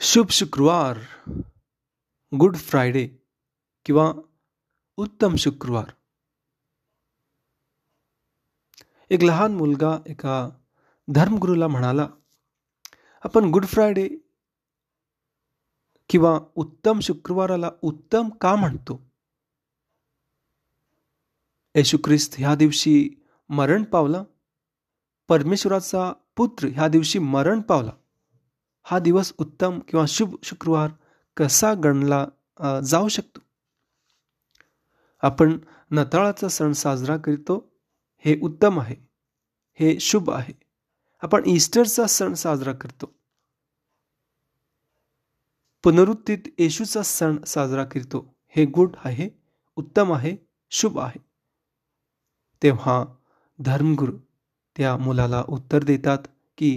शुभ शुक्रवार good Friday किंवा उत्तम शुक्रवार एक लहान मुलगा एका धर्मगुरूला म्हणाला आपण गुड फ्रायडे किंवा उत्तम शुक्रवाराला उत्तम का म्हणतो येशू ख्रिस्त ह्या दिवशी मरण पावला परमेश्वराचा पुत्र ह्या दिवशी मरण पावला हा दिवस उत्तम किंवा शुभ शुक्रवार कसा गणला जाऊ शकतो आपण नताळाचा सण साजरा करतो हे उत्तम आहे हे शुभ आहे आपण ईस्टरचा सण साजरा करतो पुनरुत्थित येशूचा सण साजरा करतो हे गुड आहे उत्तम आहे शुभ आहे तेव्हा धर्मगुरु त्या मुलाला उत्तर देतात की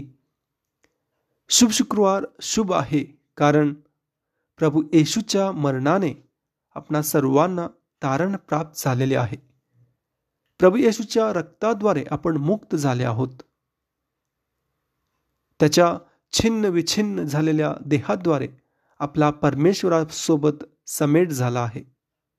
शुभ शुक्रवार शुभ आहे कारण प्रभू येशूच्या मरणाने आपणा सर्वांना तारण प्राप्त झालेले आहे प्रभू येशूच्या रक्ताद्वारे आपण मुक्त झाले आहोत त्याच्या छिन्न विछिन्न झालेल्या देहाद्वारे आपला परमेश्वरासोबत समेट झाला आहे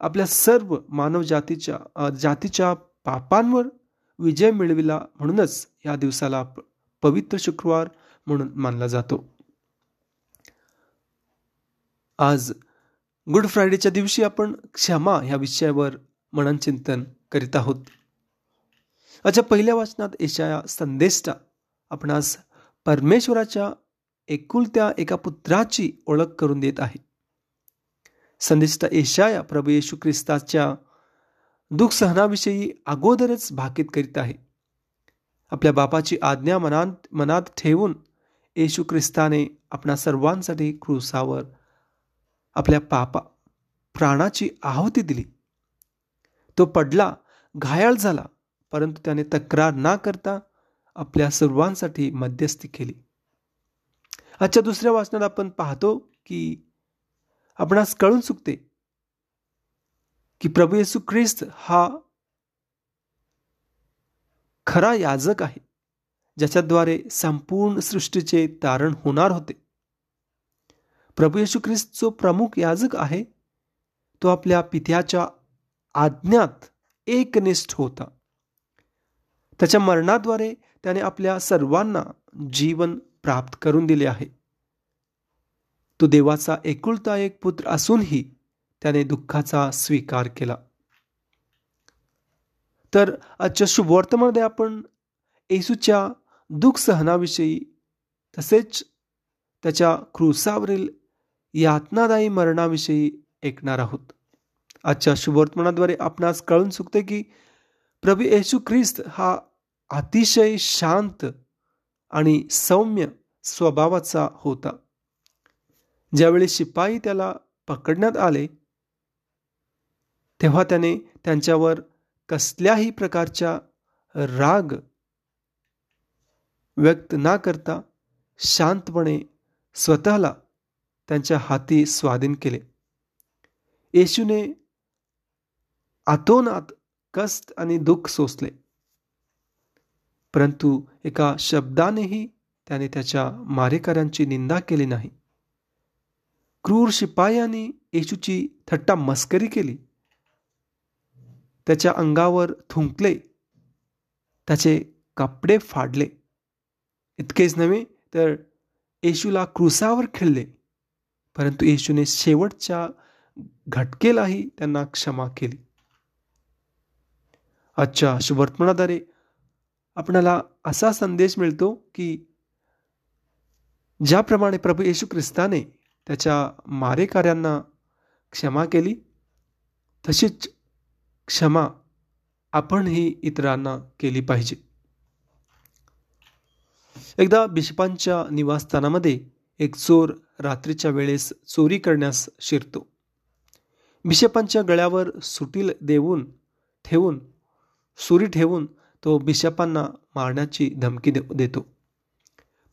आपल्या सर्व मानव जातीच्या जातीच्या पापांवर विजय मिळविला म्हणूनच या दिवसाला पवित्र शुक्रवार म्हणून मानला जातो आज गुड फ्रायडेच्या दिवशी आपण क्षमा या विषयावर मनन चिंतन करीत आहोत हाच्या पहिल्या वाचनात येशाया संदेष्टा आपणास परमेश्वराच्या एकुलत्या एका पुत्राची ओळख करून देत आहे संदेष्टा येशाया प्रभू येशू ख्रिस्ताच्या दुःख सहनाविषयी अगोदरच भाकीत करीत आहे आपल्या बापाची आज्ञा मनात मनात ठेवून येशू ख्रिस्ताने आपणा सर्वांसाठी क्रुसावर आपल्या पापा प्राणाची आहुती दिली तो पडला घायाळ झाला परंतु त्याने तक्रार ना करता आपल्या सर्वांसाठी मध्यस्थी केली आजच्या दुसऱ्या वाचनात आपण पाहतो की आपणास कळून चुकते की प्रभू येसू ख्रिस्त हा खरा याजक आहे ज्याच्याद्वारे संपूर्ण सृष्टीचे तारण होणार होते प्रभू येशू ख्रिस्त जो प्रमुख याजक आहे तो आपल्या पित्याच्या आज्ञात एकनिष्ठ होता त्याच्या मरणाद्वारे त्याने आपल्या सर्वांना जीवन प्राप्त करून दिले आहे तो देवाचा एकुलता एक पुत्र असूनही त्याने दुःखाचा स्वीकार केला तर आजच्या शुभवर्तमध्ये आपण येसूच्या दुःख सहनाविषयी तसेच त्याच्या क्रुसावरील यातनादायी मरणाविषयी ऐकणार आहोत आजच्या शुभवर्तमानाद्वारे आपणास कळून चुकते की प्रभू येशू ख्रिस्त हा अतिशय शांत आणि सौम्य स्वभावाचा होता ज्यावेळी शिपाई त्याला पकडण्यात आले तेव्हा त्याने त्यांच्यावर कसल्याही प्रकारच्या राग व्यक्त ना करता शांतपणे स्वतःला त्यांच्या हाती स्वाधीन केले येशूने आतोनात कस्त आनी दुख सोसले परंतू एका शब्दानेही त्याने त्याच्या मारेकऱ्यांची निंदा केली नाही क्रूर शिपायांनी येशूची थट्टा मस्करी केली त्याच्या अंगावर थुंकले त्याचे कपडे फाडले इतकेच नव्हे तर येशूला क्रुसावर खेळले परंतु येशूने शेवटच्या घटकेलाही त्यांना क्षमा केली आजच्या शुभर्पणाद्वारे आपणाला असा संदेश मिळतो की ज्याप्रमाणे प्रभू येशू ख्रिस्ताने त्याच्या मारेकार्यांना क्षमा केली तशीच क्षमा आपणही इतरांना केली पाहिजे एकदा बिशपांच्या निवासस्थानामध्ये एक चोर रात्रीच्या वेळेस चोरी करण्यास शिरतो बिशपांच्या गळ्यावर सुटील देऊन ठेवून सुरी ठेवून तो बिशपांना मारण्याची धमकी देतो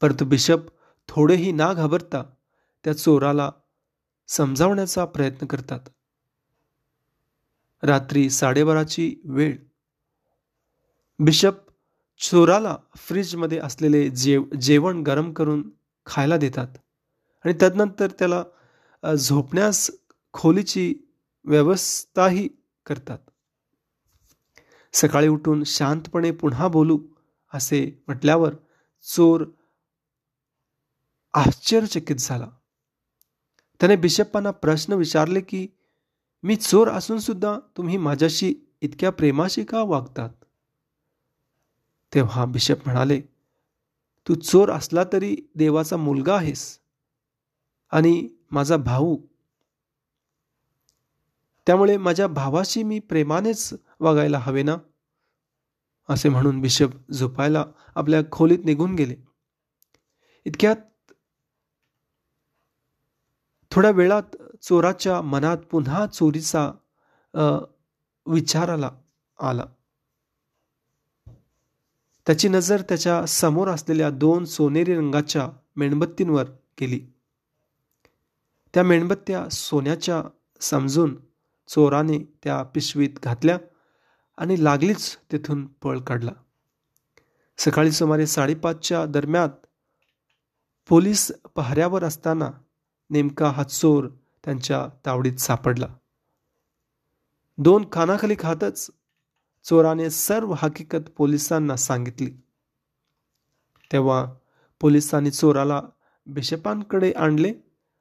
परंतु बिशप थोडेही ना घाबरता त्या चोराला समजावण्याचा प्रयत्न करतात रात्री साडेबाराची वेळ बिशप चोराला फ्रीजमध्ये असलेले जेव जेवण गरम करून खायला देतात आणि त्यानंतर त्याला झोपण्यास खोलीची व्यवस्थाही करतात सकाळीं उठून शांतपणे पुन्हा बोलू असे म्हटल्यावर चोर आश्चर्यचकित झाला त्याने बिशप्पांना प्रश्न विचारले की मी चोर असून सुद्धा तुम्ही माझ्याशी इतक्या प्रेमाशी का वागतात तेव्हा बिशप म्हणाले तू चोर असला तरी देवाचा मुलगा आहेस आणि माझा भाऊ त्यामुळे माझ्या भावाशी मी प्रेमानेच वागायला हवेना असे म्हणून बिशप झोपायला आपल्या खोलीत निघून गेले इतक्यात थोड्या वेळात चोराच्या मनात पुन्हा चोरीचा विचाराला आला त्याची नजर त्याच्या समोर असलेल्या दोन सोनेरी रंगाच्या मेणबत्तींवर केली त्या मेणबत्त्या सोन्याच्या समजून चोराने त्या पिशवीत घातल्या आनी लागलीच तेथून पळ काडला सकाळी सुमारे साडेपांचच्या दरम्यान पोलीस पहाऱ्यावर असताना नेमका हा चोर त्यांच्या तावडीत सापडला दोन खानाखाली खातच चोराने सर्व हकीकत पोलिसांना सांगितली तेव्हा पोलिसांनी चोराला बिशपांकडे आणले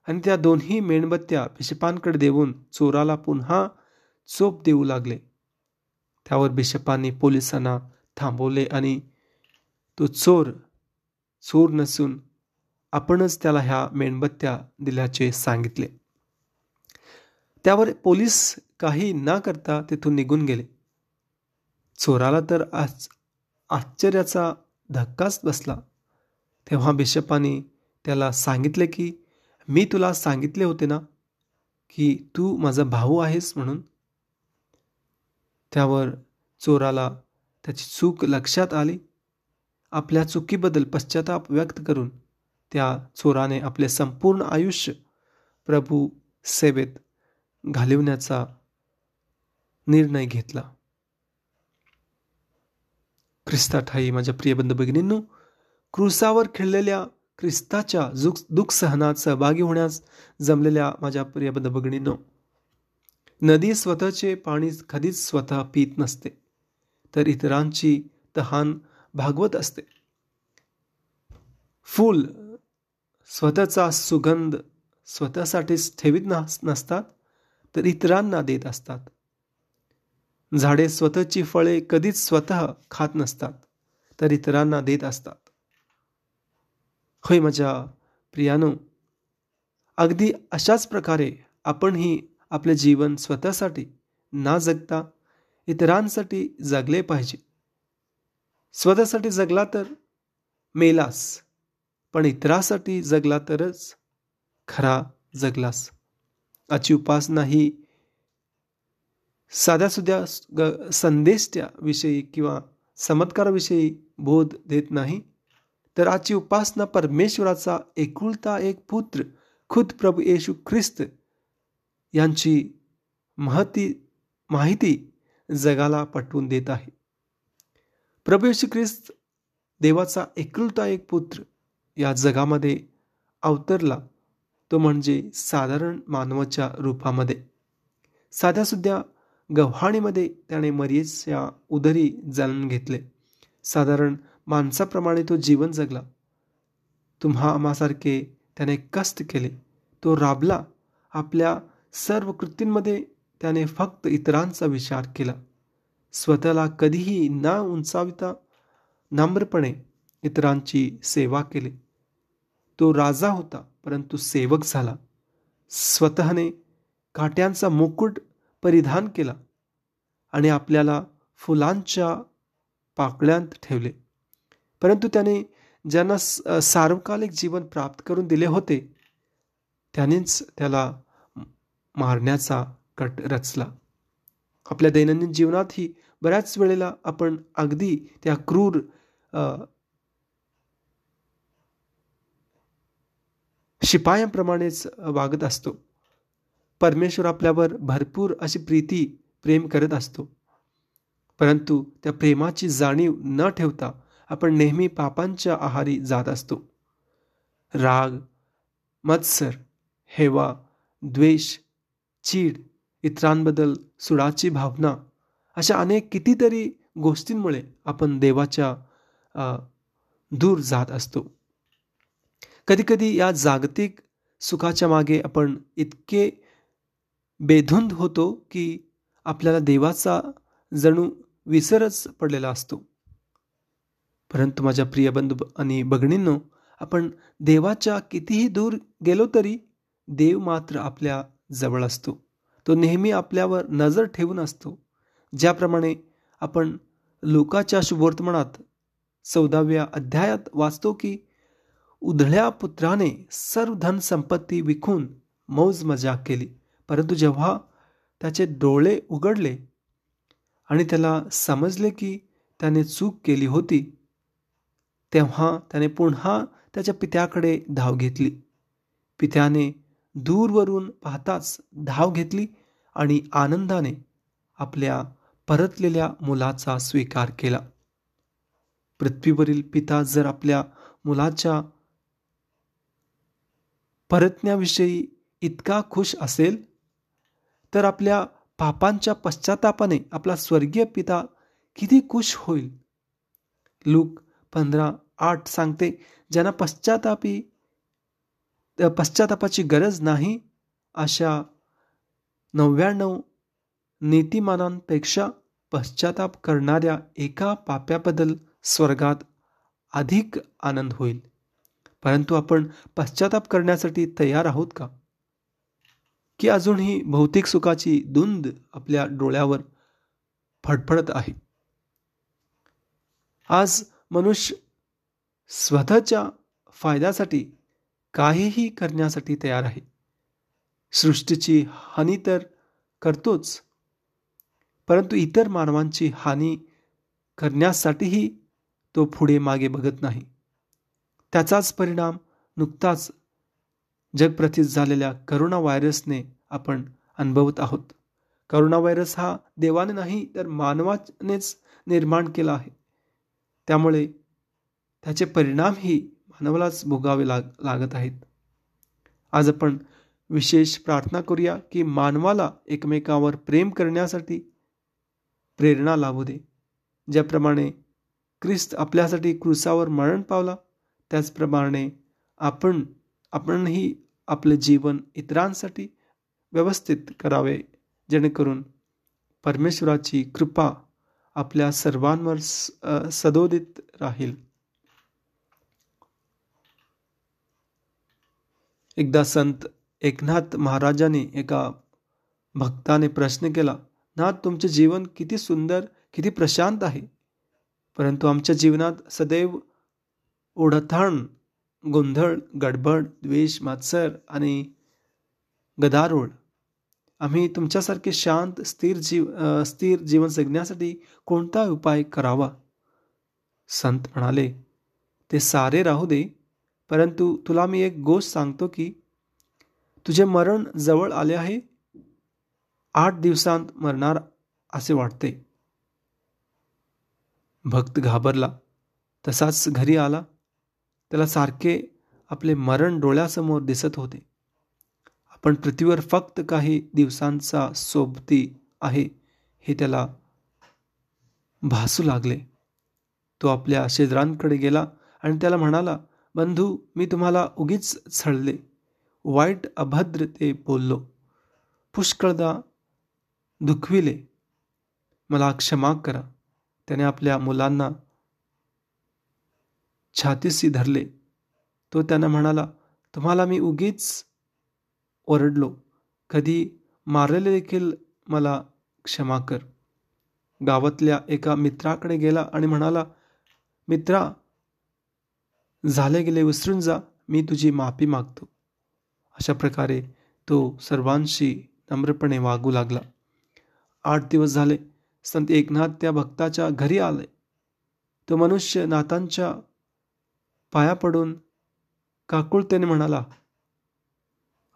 आणि त्या दोन्ही मेणबत्त्या बिशपांकडे देऊन चोराला पुन्हा चोप देऊ लागले त्यावर बिशपांनी पोलिसांना थांबवले आणि तो चोर चोर नसून आपणच त्याला ह्या मेणबत्त्या दिल्याचे सांगितले त्यावर पोलीस काही न करता तिथून निघून गेले चोराला तर आज आश्चर्याचा धक्काच बसला तेव्हा बिशपाने त्याला सांगितले की मी तुला सांगितले होते ना की तू माझा भाऊ आहेस म्हणून त्यावर चोराला त्याची चूक लक्षात आली आपल्या चुकीबद्दल पश्चाताप व्यक्त करून त्या चोराने आपले संपूर्ण आयुष्य प्रभू सेवेत घालवण्याचा निर्णय घेतला ख्रिस्ताठाई माझ्या प्रिय बंध भगिनींनो क्रुसावर खेळलेल्या ख्रिस्ताच्या दुःख सहनात सहभागी होण्यास जमलेल्या माझ्या प्रिय बंध भगिनींनो नदी स्वतःचे पाणी कधीच स्वतः पीत नसते तर इतरांची तहान भागवत असते फूल स्वतःचा सुगंध स्वतःसाठीच ठेवीत नसतात तर इतरांना देत असतात झाडे स्वतःची फळे कधीच स्वतः खात नसतात तर इतरांना देत असतात होय माझ्या प्रियानो अगदी अशाच प्रकारे आपणही आपलं जीवन स्वतःसाठी ना जगता इतरांसाठी जगले पाहिजे स्वतःसाठी जगला तर मेलास पण इतरासाठी जगला तरच खरा जगलास अची उपासना ही साध्या सुध्या संदेशच्या विषयी किंवा चमत्काराविषयी बोध देत नाही तर आजची उपासना परमेश्वराचा एकुलता एक पुत्र खुद प्रभू येशू ख्रिस्त यांची महती माहिती जगाला पटवून देत आहे प्रभेशी ख्रिस्त देवाचा एकलता एक पुत्र या जगामध्ये अवतरला तो म्हणजे साधारण मानवाच्या रूपामध्ये साध्या सुद्या गव्हाणीमध्ये त्याने मरियेच्या उदरी जाणून घेतले साधारण माणसाप्रमाणे तो जीवन जगला तुम्हा आम्हासारखे त्याने कष्ट केले तो राबला आपल्या सर्व कृतींमध्ये त्याने फक्त इतरांचा विचार केला स्वतःला कधीही ना उंचाविता नम्रपणे इतरांची सेवा केली तो राजा होता परंतु सेवक झाला स्वतःने काट्यांचा मुकुट परिधान केला आणि आपल्याला फुलांच्या पाकळ्यांत ठेवले परंतु त्याने ज्यांना सार्वकालिक जीवन प्राप्त करून दिले होते त्यांनीच त्याला ते मारण्याचा कट रचला आपल्या दैनंदिन जीवनातही बऱ्याच वेळेला आपण अगदी त्या क्रूर शिपायांप्रमाणेच वागत असतो परमेश्वर आपल्यावर भरपूर अशी प्रीती प्रेम करत असतो परंतु त्या प्रेमाची जाणीव न ठेवता आपण नेहमी पापांच्या आहारी जात असतो राग मत्सर हेवा द्वेष चीड इतरां बद्दल सुडाची भावना अशा अनेक कितीतरी गोष्टींमुळे आपण देवाच्या दूर जात असतो कधी कधी या जागतिक सुखाच्या मागे आपण इतके बेधुंद होतो की आपल्याला देवाचा जणू विसरच पडलेला असतो परंतु माझ्या प्रिय बंधू आणि बघणींनो आपण देवाच्या कितीही दूर गेलो तरी देव मात्र आपल्या जवळ असतो तो नेहमी आपल्यावर नजर ठेवून असतो ज्याप्रमाणे आपण लोकाच्या शुभवर्तमानात चौदाव्या अध्यायात वाचतो की उधळ्या पुत्राने सर्व धन संपत्ती विकून मौज मजा केली परंतु जेव्हा त्याचे डोळे उघडले आणि त्याला समजले की त्याने चूक केली होती तेव्हा त्याने पुन्हा त्याच्या पित्याकडे धाव घेतली पित्याने दूर वरून पाहताच धाव घेतली आणि आनंदाने आपल्या परतलेल्या मुलाचा स्वीकार केला पृथ्वीवरील पिता जर आपल्या मुलाच्या परतण्याविषयी इतका खुश असेल तर आपल्या पापांच्या पश्चातापाने आपला स्वर्गीय पिता किती खुश होईल लूक पंधरा आठ सांगते ज्यांना पश्चातापी पश्चातापाची गरज नाही अशा णव्याण्णव नेतीमानांपेक्षा पश्चाताप करणाऱ्या एका पाप्याबद्दल स्वर्गात अधिक आनंद होईल परंतु आपण पश्चाताप करण्यासाठी तयार आहोत का की अजूनही भौतिक सुखाची धुंद आपल्या डोळ्यावर फडफडत आहे आज मनुष्य स्वतःच्या फायद्यासाठी काहीही करण्यासाठी तयार आहे सृष्टीची हानी तर करतोच परंतु इतर मानवांची हानी करण्यासाठीही तो पुढे मागे बघत नाही त्याचाच परिणाम नुकताच जगप्रथित झालेल्या करोना व्हायरसने आपण अनुभवत आहोत करोना व्हायरस हा देवाने नाही तर मानवानेच निर्माण केला आहे त्यामुळे त्याचे परिणामही हनवलास भोगावे लाग लागत आहेत आज आपण विशेष प्रार्थना करूया की मानवाला एकमेकांवर प्रेम करण्यासाठी प्रेरणा लाभू दे ज्याप्रमाणे ख्रिस्त आपल्यासाठी क्रुसावर मरण पावला त्याचप्रमाणे आपण आपणही आपलं जीवन इतरांसाठी व्यवस्थित करावे जेणेकरून परमेश्वराची कृपा आपल्या सर्वांवर सदोदित राहील एकदां संत एकनाथ महाराजांनी एका भक्ताने प्रश्न केला नाथ तुमचे जीवन किती सुंदर किती प्रशांत आहे परंतु आमच्या जीवनात सदैव ओढथण गोंधळ गडबड द्वेष मात्सर आणि गदारोळ आम्ही तुमच्यासारखे शांत स्थिर जीव स्थिर जीवन जगण्यासाठी कोणता उपाय करावा संत म्हणाले ते सारे राहू दे परंतु तुला मी एक गोष्ट सांगतो की तुझे मरण जवळ आले आहे आठ दिवसांत मरणार असे वाटते भक्त घाबरला तसाच घरी आला त्याला सारखे आपले मरण डोळ्यासमोर दिसत होते आपण पृथ्वीवर फक्त काही दिवसांचा सोबती आहे हे त्याला भासू लागले तो आपल्या शेजरांकडे गेला आणि त्याला म्हणाला बंधू मी तुम्हाला उगीच छळले वाईट अभद्रते बोललो पुष्कळदा दुखविले मला क्षमा करा त्याने आपल्या मुलांना छातीशी धरले तो त्यानं म्हणाला तुम्हाला मी उगीच ओरडलो कधी मारलेले देखील मला क्षमा कर गावातल्या एका मित्राकडे गेला आणि म्हणाला मित्रा जाले गेले विसरून जा मी तुजी माफी मागतो अशा प्रकारे तो सर्वांशी नम्रपणे वागू लागला आठ दिवस झाले संत एकनाथ त्या भक्ताच्या घरी आले तो मनुष्य नाथांच्या पाया पडून काकुळतेने म्हणाला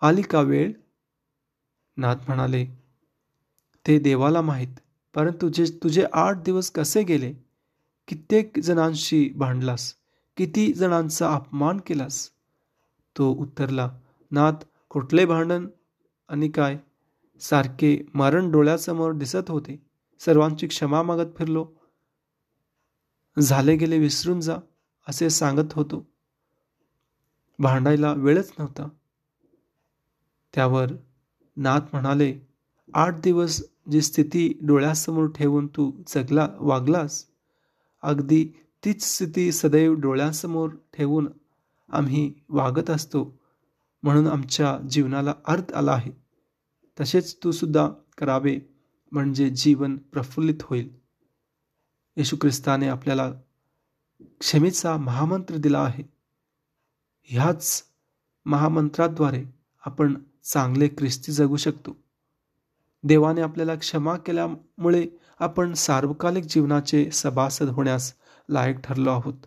आली का वेळ नाथ म्हणाले ते देवाला माहीत परंतु जे तुझे आठ दिवस कसे गेले कित्येक जणांशी भांडलास किती जणांचा अपमान केलास तो उत्तरला नात खोटले भांडण आणि काय सारखे मरण डोळ्यासमोर दिसत होते सर्वांची क्षमा मागत फिरलो झाले गेले विसरून जा असे सांगत होतो भांडायला वेळच नव्हता त्यावर नात म्हणाले आठ दिवस जी स्थिती डोळ्यासमोर ठेवून तू जगला वागलास अगदी तीच स्थिती सदैव डोळ्यां समोर ठेवून आम्ही वागत असतो म्हणून आमच्या जीवनाला अर्थ आला आहे तसेच तू सुद्धा करावे म्हणजे जीवन प्रफुल्लित होईल येशू ख्रिस्ताने आपल्याला क्षमेचा महामंत्र दिला आहे ह्याच महामंत्राद्वारे आपण चांगले ख्रिस्ती जगू शकतो देवाने आपल्याला क्षमा केल्यामुळे आपण सार्वकालिक जीवनाचे सभासद होण्यास लायक ठरलो आहोत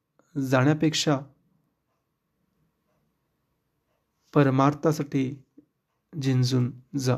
जाण्यापेक्षा परमार्थासाठी झिंजून जा